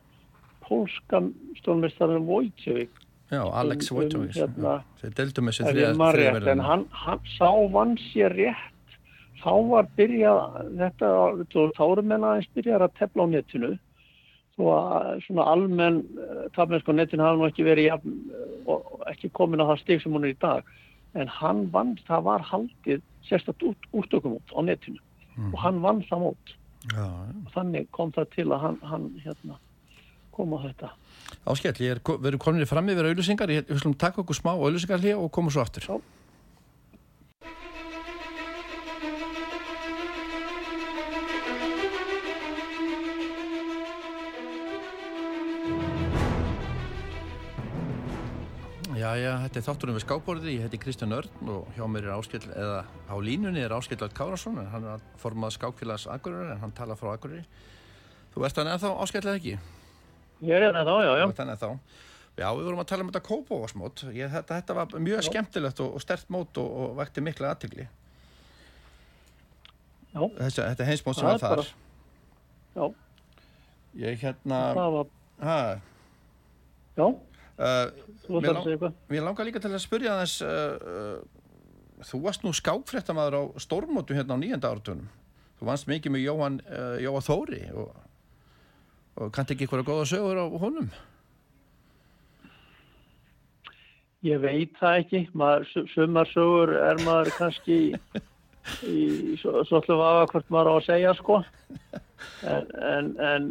pólska stórnmestarinn Vojtjevík. Já, Alex um, Vojtjevík, um, hérna, þeir deldu með sér þriða. En hann, hann sá vann sér rétt, þá var byrjað, þetta, þá eru menna aðeins byrjað að tefla á netinu þó að svona almenn uh, tafmennsku netin hafa nú ekki verið ekki komin á það stig sem hún er í dag en hann vann, það var haldið sérstaklega út, úrtökum út á netinu. Mm. og hann vann það mót. Ja, og þannig kom það til að hann, hann hérna, kom á þetta. Áskell, ég er verið komin í fram yfir auðlusingar, ég vil slúm taka okkur smá auðlusingar og koma svo aftur. Já Jæja, þetta er þátturum við skábborði, ég heiti Kristján Örn og hjá mér er áskill, eða á línunni er áskill Allt Kárasson, hann er formað skákfélags Akureyri en hann tala frá Akureyri. Þú ert þannig að þá áskill eða ekki? Ég er þannig að þá, já, já. Þannig að þá. Já, við vorum að tala um þetta kópóasmót, þetta, þetta var mjög já. skemmtilegt og, og stert mót og, og vekti mikla aðtigli. Já. Þessi, þetta heimsmót sem var þar. Já. Ég hérna... Það var... Hæ? Já. Uh, mér, lang, mér langar líka til að spyrja þess uh, uh, þú varst nú skákfréttamaður á stórmótu hérna á nýjenda áratunum þú vannst mikið með Jóhann Jóa Þóri og, og kannt ekki ykkur að góða sögur á honum? Ég veit það ekki. Maður, sumar sögur er maður kannski í svolítið vafa hvort maður á að segja sko. En en, en,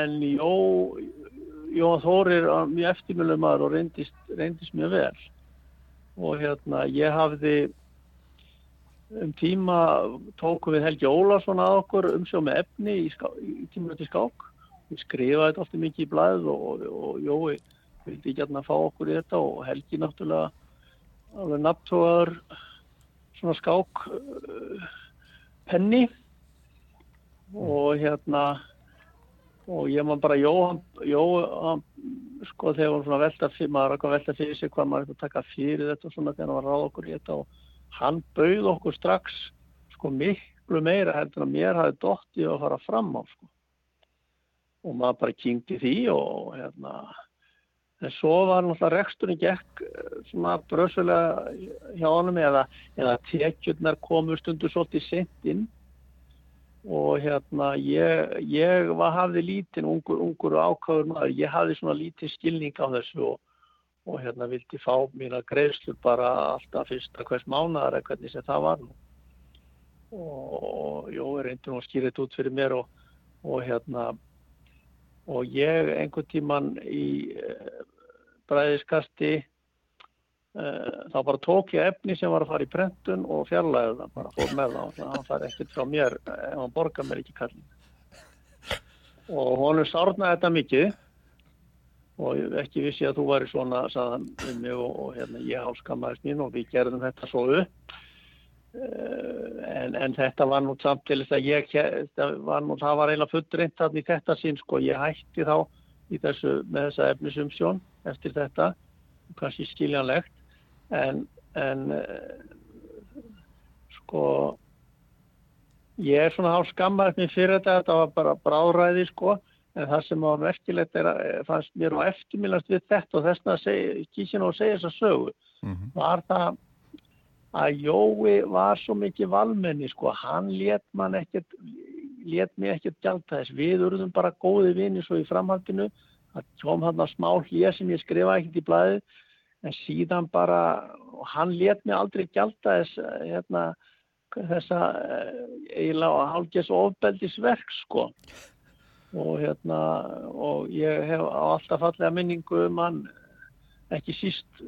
en Jó Jón Þórir er mjög eftirmjölu maður og reyndist, reyndist mjög vel. Og hérna ég hafði um tíma tóku við Helgi Ólarsson að okkur umsjá með efni í, í tímuröndi skák. Við skrifaði þetta ofta mikið í blæð og, og, og Jói vildi að fá okkur í þetta og Helgi náttúrulega alveg nabtóðar svona skák uh, penni. Og hérna og ég man bara Jóhann, Jóhann sko þegar hann svona velta fyrir maður að velta fyrir sig hvað maður eitthvað taka fyrir þetta og svona þegar hann var ráð okkur í þetta og hann bauð okkur strax sko miklu meira heldur en mér hafi dóttið að fara fram á sko. Og maður bara kynkti því og hérna en svo var náttúrulega reksturinn gekk eh, svona bröðsvölega hjá honum eða, eða tekjurnar komu stundu svolítið sent inn og hérna ég, ég var, hafði lítinn ungur, ungur ákáður maður, ég hafði svona lítinn skilning á þessu og, og hérna vildi fá mína greiðslur bara alltaf fyrsta hvers mánar eða hvernig sem það var. Nú og jó, reyndi nú að skýra þetta út fyrir mér og, og hérna og ég einhvern tíman í eh, bræðiskasti þá bara tók ég efni sem var að fara í prentun og fjarlæði það bara fór með það. Og hann fær ekkert frá mér ef hann borgar mér ekki kallin og honum sárnaði þetta mikið og ekki vissi að þú væri svona saðan um mig og, og hérna, ég hálskammaðist mín og við gerðum þetta svo upp. Eh, en, en þetta var nú samt til þess að ég var nú, það var eiginlega fullreint þarna í þetta sín sko, ég hætti þá þessu með þessa efnisumsjón eftir þetta kannski skiljanlegt en, en uh, sko ég er svona hálf skammað mér fyrir þetta, þetta var bara bráðræði sko, en það sem var merkilegt er að eh, fannst mér á eftirmilast við þetta og þess að kísin og segja þess að sögu. Mm -hmm. var það að Jói var svo mikið valmenni sko, hann let mann ekkert let mér ekkert gælta þess. Við urðum bara góði vini svo í framhaldinu. Það kom hann að smá hlýja sem ég skrifa ekkert í blæði en síðan bara, hann let mig aldrei gælta þess, hérna, þessa eh, eiginlega hálfgeðs ofbeldisverk sko. Og hérna og ég hef á alltaf fallega minningu um hann ekki síst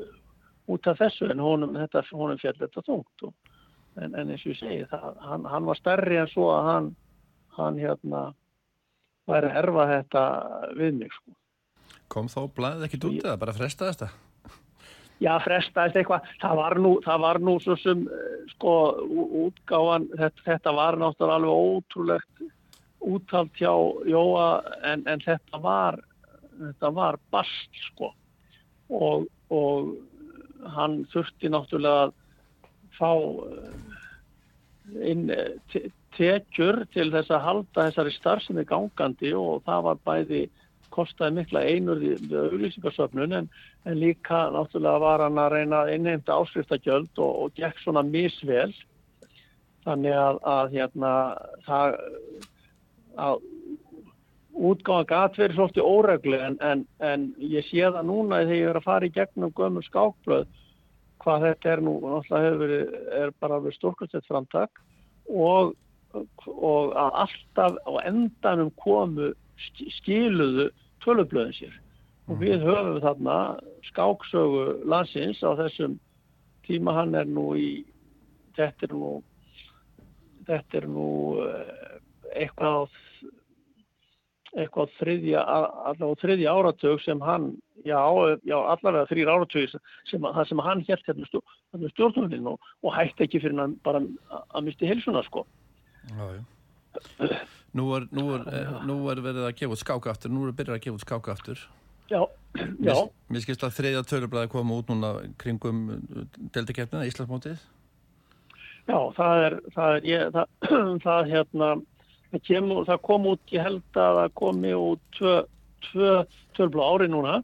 út af þessu en honum, þetta, honum fjall þetta þungt. Og, en, en eins og ég segi það, hann, hann var stærri en svo að hann, hann hérna væri að erfa þetta við mig sko. Kom þá blæðið ekkit út eða bara frestaðist það? Já, frestaðist eitthvað, það var nú, það var nú svo sem, eh, sko, útgáfan, þetta, þetta var náttúrulega alveg ótrúlegt úttalt hjá Jóa en, en þetta var þetta var bast sko. Og, og hann þurfti náttúrulega að fá inn tekjur til þess að halda þessari starfsemi gangandi og það var bæði kostaði mikla einur við auðlýsingarsöfnun en, en líka náttúrulega var hann að reyna að innheimta áskriftakjöld og, og gekk svona misvel. Þannig að, að hérna það að útgáðan gæti verið svolítið óreglu en, en, en ég sé það núna þegar ég er að fara í gegnum gömur skákblöð hvað þetta er nú náttúrulega verið, er bara verið stórkastett framtak og, og að alltaf á endanum komu skiluðu tölublöðin sér og mhm. við höfum þarna skáksögu landsins á þessum tíma hann er nú í þetta er nú þetta er nú eh, eitthvað eitthvað þriðja, allavega þriðja áratug sem hann, já, já allavega þrýr áratug sem, sem hann hér hérna stjórnuminn og, og hætti ekki fyrir hann bara að misti helsuna sko. Já, já. Nú er, nú, er, nú er verið að gefa út skáka aftur, nú er byrjað að gefa út skáka aftur. Já, já. Mér, skilst að þriðja törublaði koma út núna kringum deltakeppnina, Íslandsmótið. Já, það er, það er, ég, það, það hérna það, kemur, það kom út, ég held að það komi út tvö, tvö tölbla ári núna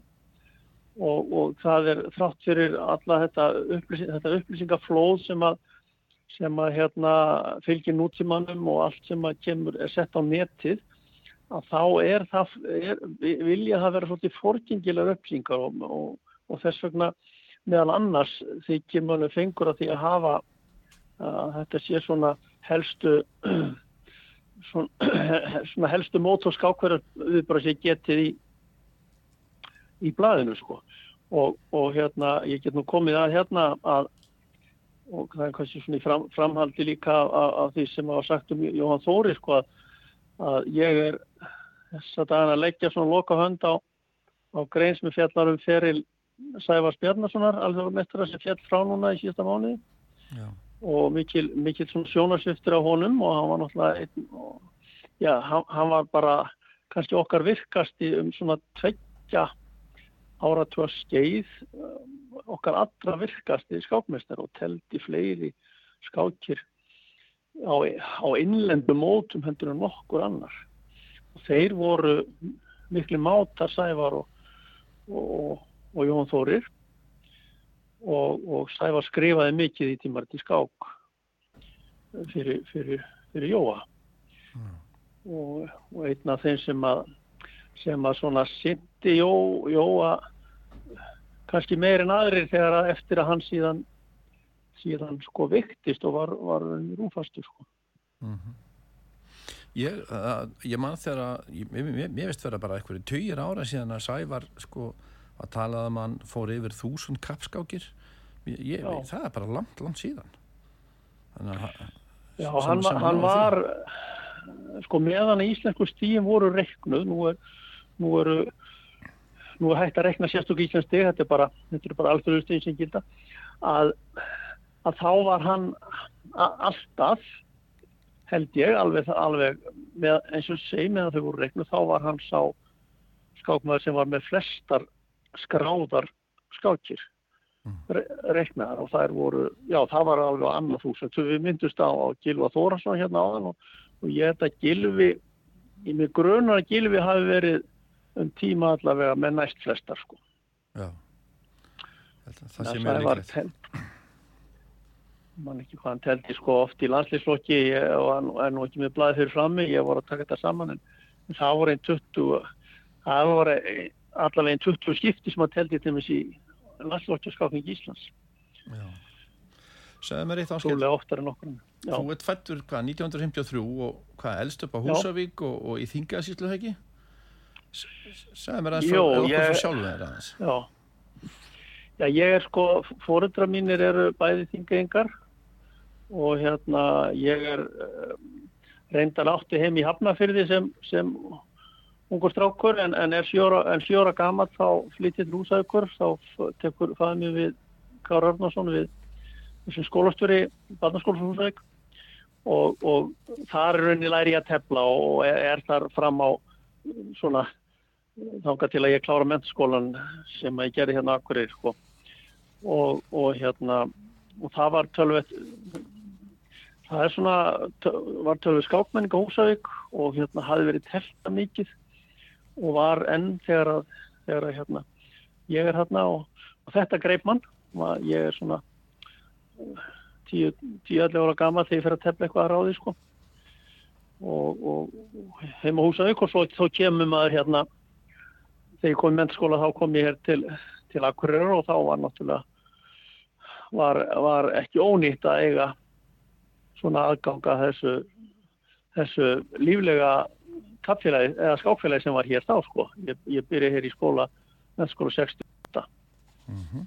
og, og það er þrátt fyrir alla þetta, upplýsing, þetta upplýsingaflóð sem að, sem að hérna, fylgir nútímanum og allt sem að kemur er sett á netið að þá er það, er, vilja það vera svolítið forgengilegar upplýsingar og, og, og þess vegna meðal annars því kemur fengur að því að hafa að þetta sé svona helstu svona, svona helstu mótorskákverðar við bara sé getið í í blæðinu sko. Og, og hérna ég get nú komið að hérna að og það er kannski svona í fram, framhaldi líka af, því sem hafa sagt um Jóhann Þóri sko að, að ég er þess að dagana að leggja svona loka hönd á, á greins með fjallarum feril Sæfars Bjarnasonar alveg meðtra sem fjall frá núna í síðasta mánuði. Já. Og mikil, mikil sjónarsviftur á honum og hann var náttúrulega einn, og, já, hann, hann var bara kannski okkar virkasti um svona tveggja áratúar skeið okkar allra virkasti skákmestar og teldi fleiri skákir á, á innlendu mótum hendur en nokkur annar. Og þeir voru miklu mátar sævar og, og, og Jón Þórir. Og, og Sævar skrifaði mikið í tímar til skák fyrir, fyrir, fyrir Jóa. Mm. og, einn af þeim sem að sem að svona sitti Jó, Jóa kannski meir en aðrir þegar að eftir að hann síðan síðan sko viktist og var, var rúfastur sko. Mm -hmm. Ég, uh, ég man þegar að, ég, mér, mér veist vera bara eitthvað töyir ára síðan að Sævar sko að talaða um mann fór yfir þúsund kapskákir ég, það er bara langt, langt síðan. Þannig að Já, hann, hann var sko meðan í Íslensku stíum voru reiknuð, nú er nú eru nú er hægt að rekna sérstokk íslensk steg, þetta er bara bara alþjóður stegin sem gilda að, að þá var hann alltaf held ég alveg, alveg með, eins og segi meðan þau voru reiknuð þá var hann sá skákmaður sem var með flestar skráðar skákir reiknaðar og það voru, já það var alveg annað þúsund, við myndust á, á Gilva Þórasson hérna áðan og, og ég held að Gilvi, í mig grunar að Gilvi hafi verið um tíma allavega með næst flestar sko. Já, það sé mér líklegt. Man ekki hvað hann teldi sko oft í landslýslokki og hann er nú ekki með blæði fyrir frammi, ég voru að taka þetta saman en það voru einn 20, það voru allavega einn 20 skipti sem hann teldi til þessi landslokkjarskákning Íslands. Segðu mér eitt áskilt Þú ert fættur hvað 1953 og hvað elst upp á Húsavík og, og í Þingasíslu heggi Segðu mér aðeins frá okkur fyrir sjálfu þeirra aðeins. Já. Já, ég er sko, fórundra mínir eru bæði þingaengar og hérna ég er uh, reyndar átti heim í Hafnafyrði sem, sem ungur strákur en, en er sjóra gaman þá flyttir rúsaukur þá tekur fæðið mér við Kára Arnarsson við skólastjóri barnaskóla frá Húsæk og, og þar er rauninni læri að tefla og er, er þar fram á svona þánga til að ég klára mentaskólan sem ég gerði hérna akkurir sko. og, og hérna og það var tölvett það er svona var tölvett skákmenning á Húsavík og hérna hafi verið telta mikið og var enn þegar að, þegar að hérna ég er hérna og, og þetta greip mann ég er svona 10-11 ára gama þegar ég fer að tefla eitthvað að ráði sko og, og heima Húsavík og svo þá kemur maður hérna þegar ég kom í mennskóla þá kom ég hér til, til Akureyrar og þá var náttúrulega var, var ekki ónýtt að eiga svona aðganga þessu, þessu líflega kappfélagi eða skákfélagi sem var hér þá sko. Ég, ég byrja hér í skóla, mennskóla 68 mm -hmm.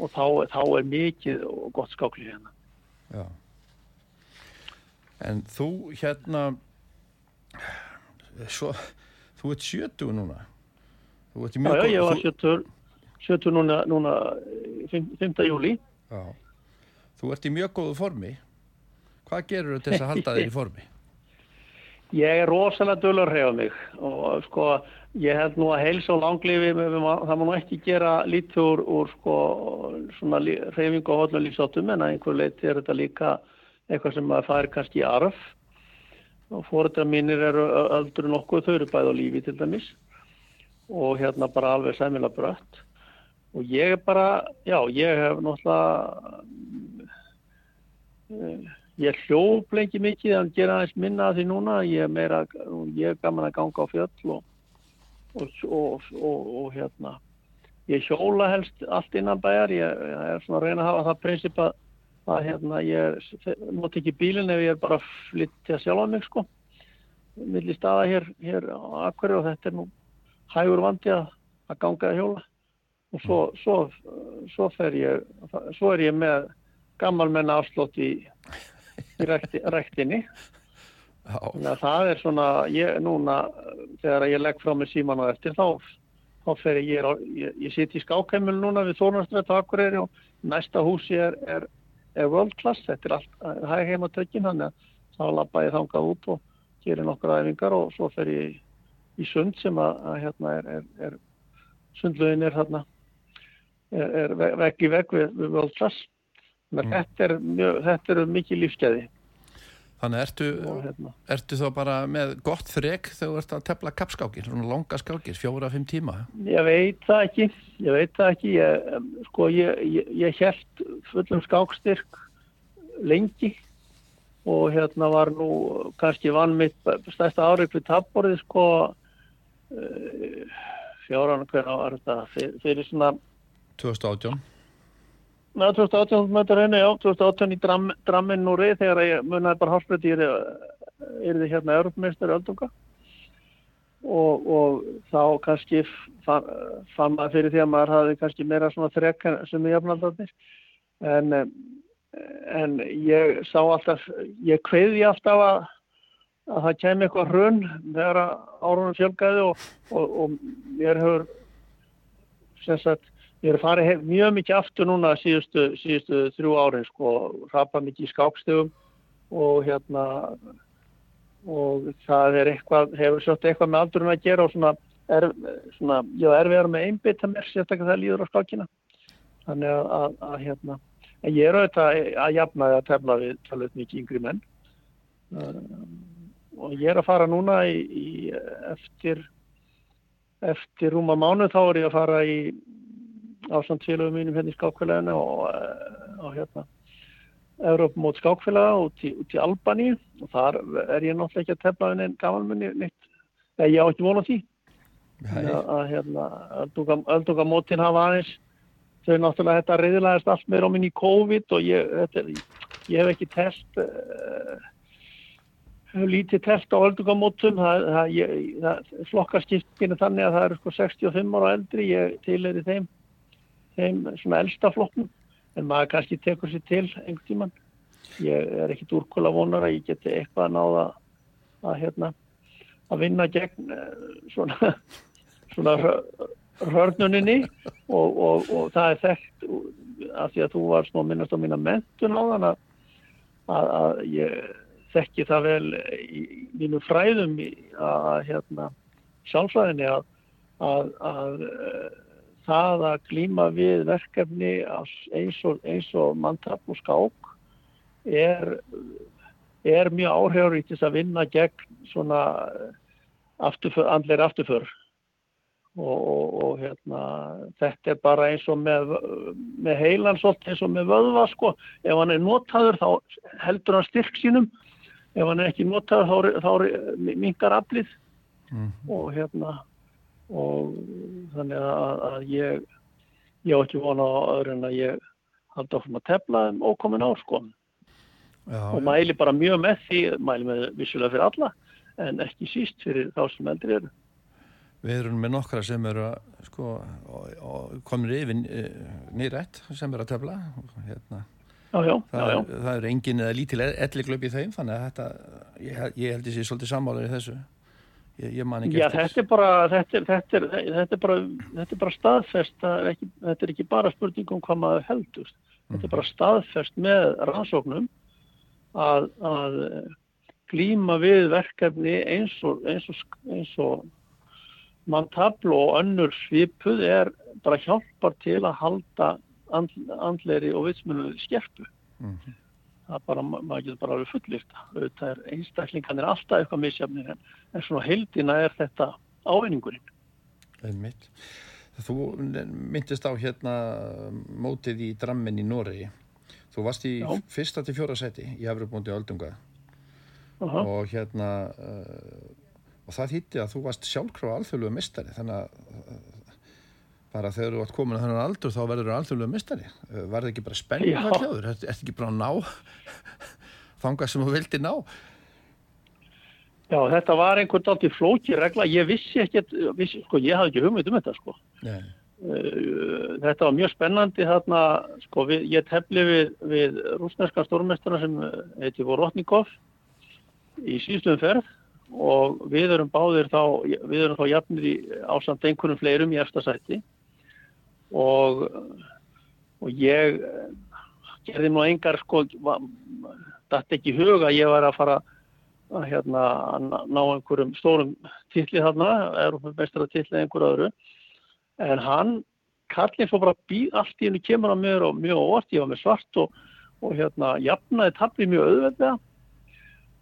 og þá, þá er mikið og gott skáklið hérna. Já. En þú hérna, svo, þú ert sjötu núna? Já, já, ég var sjötur, sjötur núna, núna 5. júli. Já. Þú ert í mjög góðu formi. Hvað gerur þau til að halda þig í formi? Ég er rosalega dölur hrjáð mig og sko ég held nú að heilsa og langlifi, það má nú ekki gera lítið úr, úr sko svona hreyfingu og hodlu lífsáttum en að einhver leiti er þetta líka eitthvað sem að fær kannski í arf. Og fóröldra mínir eru öllur nokkuð, þau eru bæð á lífi til dæmis. Og hérna bara alveg sæmila brött. Og ég er bara, já, ég hef náttúrulega uh, ég hljóf lengi mikið en gera aðeins minna að því núna. Ég er meira, ég er gaman að ganga á fjöll og og, og, og hérna. Ég hjóla helst allt innan bæjar. Ég, ég er svona að reyna að hafa það prinsip að, að hérna ég noti ekki bílinn ef ég er bara flyttið sjálf á mig sko millir staða hér, hér á Akveri og þetta er nú hægur vandi að, að ganga að hjóla. Og svo, svo, svo fer ég svo er ég með gammal menna afslótt í, í rekti, rektinni þannig að það er svona ég núna þegar ég legg frá mig síman á eftir þá, þá fer ég ég, ég, sitt í skákheimil núna við Þórnarstrætt og Akureyri og næsta húsi er, er, er world class þetta er allt hæg heima tökkin þannig að þá lappa ég þangað út og gerir nokkra æfingar og svo fer ég í sund sem að, að hérna er, er, er sundluðin er hérna er vegg í vegg við, við völdklass mm. þetta er eru mikið lífskeiði Þannig ertu, hérna. ertu þá bara með gott þrek þegar þú ert að tefla kappskákir, svona longa skákir, fjóra-fimm tíma? Ég veit það ekki, ég veit það ekki, ég, sko ég, ég, ég held fullum skákstyrk lengi og hérna var nú kannski vann mitt stærsta árið fyrir tapborðið sko Eh, fjóran hvernig var þetta fyrir, fyrir svona 2018 Ná, 2018 mötur henni, já, 2018 í dram, Drammin núri þegar ég munnaði bara hálfspröti ég er þið hérna Europameister öldunga og, og þá kannski fann, fann maður fyrir því að maður hafi kannski meira svona þrekk sem ég jafnaldarnir. En, en ég sá alltaf, ég kveði alltaf að að það kemur eitthvað hrun þegar árunum fjölgaði og, og, og ég hefur sem sagt, ég er farið hef, mjög mikið aftur núna síðustu, síðustu þrjú árin sko, rapað mikið í skápstegum og hérna og það er eitthvað, hefur svolítið eitthvað með aldurinn að gera og svona, er, svona ég er verið með einbita mér sérstaklega það líður á skákina. Þannig að, að, að hérna, en ég er auðvitað að jafna það að tefla við talveit mikið yngri menn. Og ég er að fara núna í, í eftir eftir rúma mánu þá er ég að fara í ásamtfélagum mínum hérna í skákfélaginu og, eh, og hérna Európa mót skákfélaga út í, út í Albani og þar er ég náttúrulega ekki að tefla en einn gamalmunni neitt eða ég á ekki vona því. Að, að hérna öldungamótin hafa aðeins þau náttúrulega þetta reyðilegast allt meira á minni í COVID og ég, þetta, ég hef ekki test uh, lítið telt á öldungamótum það, það, það flokkarskiptinu þannig að það eru sko 65 ára eldri ég tilheri þeim þeim svona elsta flokknum en maður kannski tekur sér til einhvern tíman ég er ekkit úrkóla vonar að ég geti eitthvað að náða að hérna að vinna gegn eh, svona svona hörnuninni og, og, og það er þekkt af því að þú var smá minnast á mína mentun á þann að að, ég þekki það vel í mínu fræðum að hérna sjálfsvæðinni að, að, að það að glýma við verkefni eins og, og manntap og skák er, er mjög áhrifarítis að vinna gegn svona afturför, andleir afturför. Og, og, og hérna, þetta er bara eins og með, með heilan svolítið eins og með vöðva sko, ef hann er notaður þá heldur hann styrk sínum. Ef hann er ekki notaður þá, þá mingar aflið. Mm. og hérna og þannig að, að ég ég á ekki vona á öðru en að ég haldi okkur að tefla um ókomin ár sko. Já, og mæli bara mjög með því mæli með vissulega fyrir alla en ekki síst fyrir þá sem eldri eru. Við erum með nokkra sem eru sko, komin yfir eh, nýrætt sem eru að tefla hérna. já, já, það, já, er, það er engin eða lítil elliklöp í þeim þannig að þetta, ég, ég held er svolítið sammálar í þessu Ég, ég man ekki Já, eftir. Þetta er bara, þetta er, þetta er, þetta er bara, þetta er bara staðfest, ekki, þetta er ekki bara spurning um hvað maður heldur. Þetta er mhm. bara staðfest með rannsóknum að, að glýma við verkefni eins og, eins og, eins og manntablu og önnur svipuð er bara hjálpar til að halda and, andleiri og vitsmjölu skerpu. Mm bara, maður getur bara alveg fullist það er einstaklingan er alltaf eitthvað misjafnir en, en svona heldina er þetta ávinningurinn Einmitt. Þú myndist á hérna mótið í Drammen í Noregi þú varst í Já. fyrsta til fjóra seti í Afribúndi Öldunga uh -huh. og hérna uh, og það hýtti að þú varst sjálfkráð alþjóðluga mistari þannig að bara þegar þú átt komin að þannig aldur þá verður þú alþjóðlega mistari eh, var það ekki bara spenning að hljóður er þetta ekki bara að ná þanga sem þú vildi ná? Já, þetta var einhvern dalt í flóki regla, ég vissi ekki vissi, sko, ég hafði ekki hugmynd um þetta sko. Nei. Eh, þetta var mjög spennandi þarna, sko, við, ég tefli við, við rúsneska stórmesturna sem heiti Vorotnikov í síðstöðum ferð og við erum báðir þá, við erum þá jafnir í ásand einhvernum fleirum í efstasætti og, og ég gerði nú engar sko, þetta ekki huga að ég var að fara að hérna, ná einhverjum stórum tilli þarna, erum mestra tilli einhverju öðru, en hann kallin svo bara bí, allt í hennu kemur á mér og mjög óvart, ég var með svart og, og hérna jafnaði tabli mjög auðveldlega.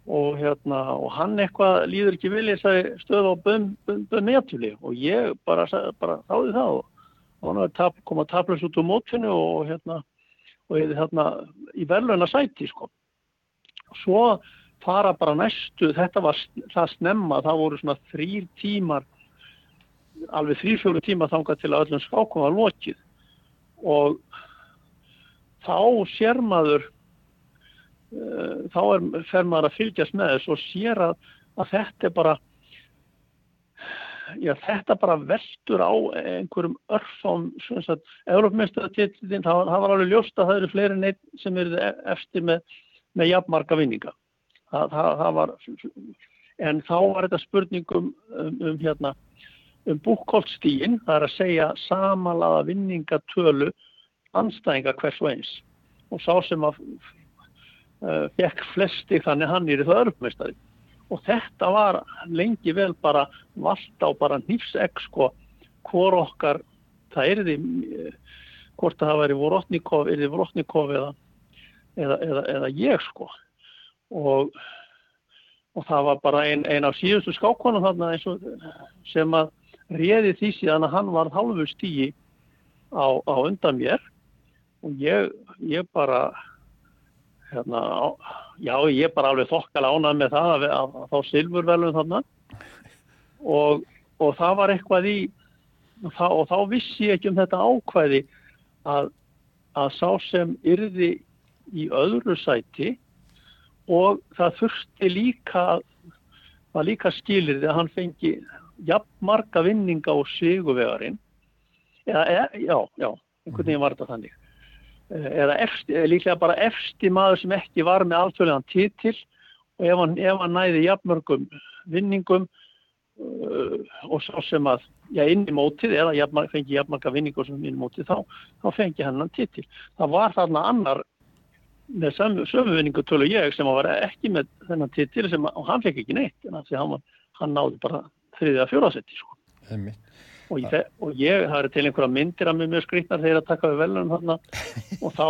Og hérna og hann eitthvað líður ekki vilja stöða á bönn meðtúli og ég bara, bara þáði það og og hann kom að taplast út úr mótfinu og hérna og hefði hérna í verðluna sæti sko. Svo fara bara næstu, þetta var það snemma, það voru svona þrýr tímar, alveg þrýr-fjóru tíma þangað til að öllum skákum var lokið og þá sér maður, uh, þá er, fer maður að fylgjast með þess og sér að, að þetta er bara já, þetta bara veldur á einhverjum örfám Európmestartillin, það, það var alveg ljóst að það eru fleiri neitt sem eru eftir með, með jafnmarka vinninga. Það, það, það var en þá var þetta spurningum um, um hérna um búkkoltstígin, það er að segja samanlaða vinningatölu anstæðinga hvers og eins. Og sá sem að uh, fekk flesti þannig hann er það örfmestari og þetta var lengi vel bara vald á bara nýfsegg sko. Hvor okkar það er því hvort það væri Vorotnikov er því Vorotnikov eða, eða, eða, eða ég sko. Og, og það var bara einn ein af síðustu skákonum þarna og, sem að réði því síðan að hann var hálfu stíi á, á undan mér. Og ég, ég bara hérna, já ég er bara alveg þokkal ánað með það að, að, að þá silfurvelum þarna. Og, og það var eitthvað í og þá, og þá vissi ég ekki um þetta ákvæði að, að sá sem yrði í öðru sæti og það þurfti líka var líka skilir þegar hann fengi jafn marga vinninga á siguvegarinn e, já, já, einhvern veginn var þetta þannig eða eftir, líklega bara efsti maður sem ekki var með alþjóðlegan títil og ef hann, ef hann næði jafnmörgum vinningum uh, og svo sem að já, inn í mótið eða jafn, fengi jafnmörga vinningum sem inn í mótið þá, þá fengi hann títil. Það var þarna annar með sömu, vinningu tölu ég sem var ekki með þennan titil sem og hann fekk ekki neitt en því hann, hann náði bara þriðið að fjórasetti sko. Og, ég, og ég það er til einhverja myndir að mér mjög skrítnar þegar að taka við velunum þarna. Og þá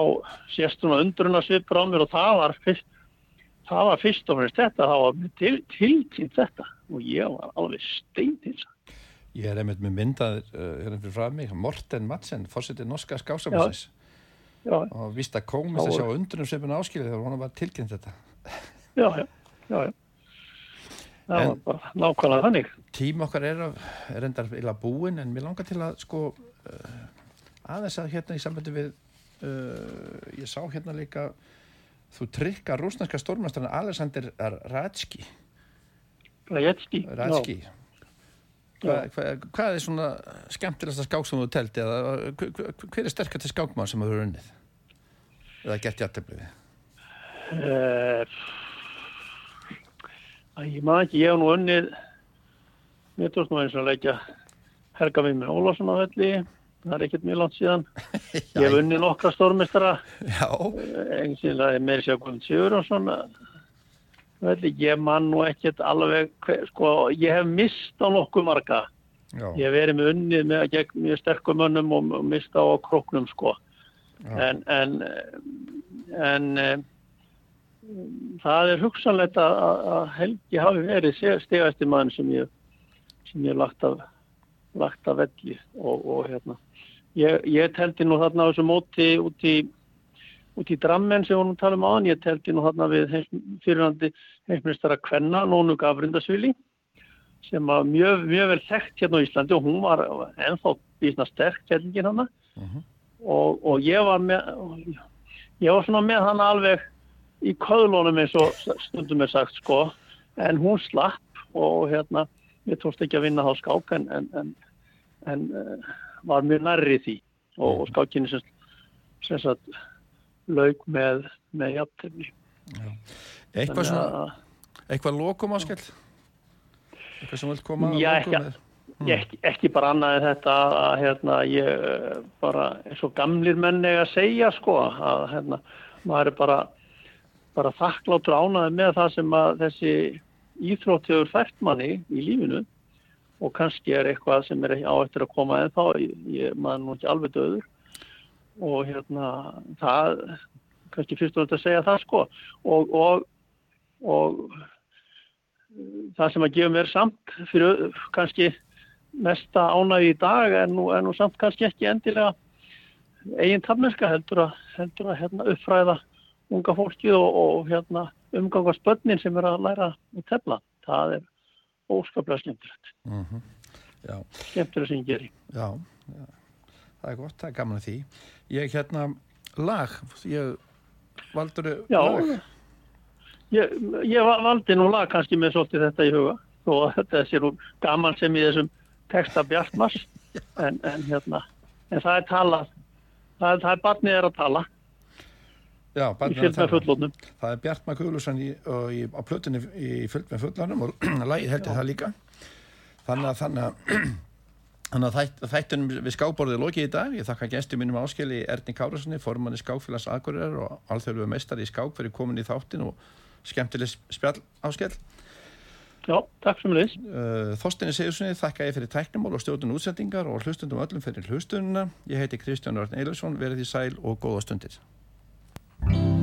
sést hún að undruna svipur á mér og það var fyrst það var fyrst og fyrst þetta það var til, tilkynnt þetta. Og ég var alveg stein til það Ég er einmitt með myndaður uh, hérna fyrir frá mig, Morten Madsen fórsetið norska skásamessins og vist að komist að sjá undrunum er áskilið þegar hún var tilkynnt þetta. Já, já, já, já. Það var bara nákvæmlega þannig. Tím okkar er, er endar illa búin en mér langar til að sko uh, aðeins að hérna í sambandi við uh, ég sá hérna líka þú trykkar rúsnarska stórmæstarinn Alexander Radski Radski Radski Hva, hva, hvað er svona skemmtilegast skák sem þú telti eða hver er sterkast skákmann sem þú eru unnið? Eða gett hjartebliði uh, ég maður ekki ég hef nú unnið mér tókst nú eins og að leggja Helga við með Ólásson á velli það er ekkert mjög langt síðan ég hef unnið nokkra stórmestara einsinlega meiri sér Guðmund Sigurðarsson ég man nú ekkert alveg, sko, ég hef mist á nokkuð marga. Já. Ég hef verið með unnið með að gegn mjög sterkum önnum og mista á kroknum, sko. En, en, en um, það er hugsanlegt að, að Helgi hafi verið stegasti mann sem ég, sem ég lagt af, lagt af velli og, og hérna. Ég, ég teldi nú þarna á þessu móti út í út í drammen sem við talum á hann, ég telti nú þarna við fyrirhandi heimsmyndstar að Kvenna, Nónu Gavrindasvili sem var mjög, mjög vel þekkt hérna á Íslandi og hún var ennþá bísna sterk kjellingin hann uh -huh. og, og ég var með ég var svona með hann alveg í köðlónum eins og stundum er sagt sko, en hún slapp og hérna, ég tókst ekki að vinna þá skák en, en, en, en uh, var mjög nærri því og, og skákinni sem, sem sagt laug með, með jafntefni. Eitthvað svona, eitthvað lokum áskell? Eitthvað sem vil koma lokum með? Hmm. Ekki, ekki bara annað en þetta að hérna, ég bara eins og gamlir menni að segja sko að hérna, maður er bara, bara þakkláttur ánaði með það sem að þessi íþróttjögur fært manni í lífinu. Og kannski er eitthvað sem er á eftir að koma en þá, maður nú ekki alveg döður og hérna það kannski fyrst og náttúrulega að segja það sko. Og, og, og það sem að gefa mér samt fyrir kannski mesta ánægi í dag er nú, er nú samt kannski ekki endilega eigin tafnmerska heldur að, heldur að hérna, uppfræða unga fólkið og, og hérna, umgangast börnin sem er að læra í tefla. Það er óskaplega skemmtilegt. Mm -hmm. Skemmtilega sem ég gerir. Já, já það er gott, það er gaman því ég hérna, lag ég valdur lag ég, ég valdi nú lag kannski með svolítið þetta í huga og þetta sé nú gaman sem í þessum texta Bjartmars en, en hérna en það er talað það er, það er barnið er að tala Já, í fylg með fullónum það er Bjartmar Guðlusson á plötunni í fylg með fullónum og lagið heldur það líka þannig að þannig að Þannig að þætt, þættunum við skábborðið lokið í dag. Ég þakka gæstu mínum áskeli Erni Kárarssoni, formanni Skáfélags Akureyrar og alþjóðluðu meistari í skák fyrir komin í þáttin og skemmtileg spjall áskell. Já, takk sem leys. Uh, Þorstinni Sigurssoni þakka ég fyrir tæknumál og stjórnum útsendingar og hlustundum öllum fyrir hlustununa. Ég heiti Kristján Örn Eilarsson, verið í sæl og góða stundir. thank you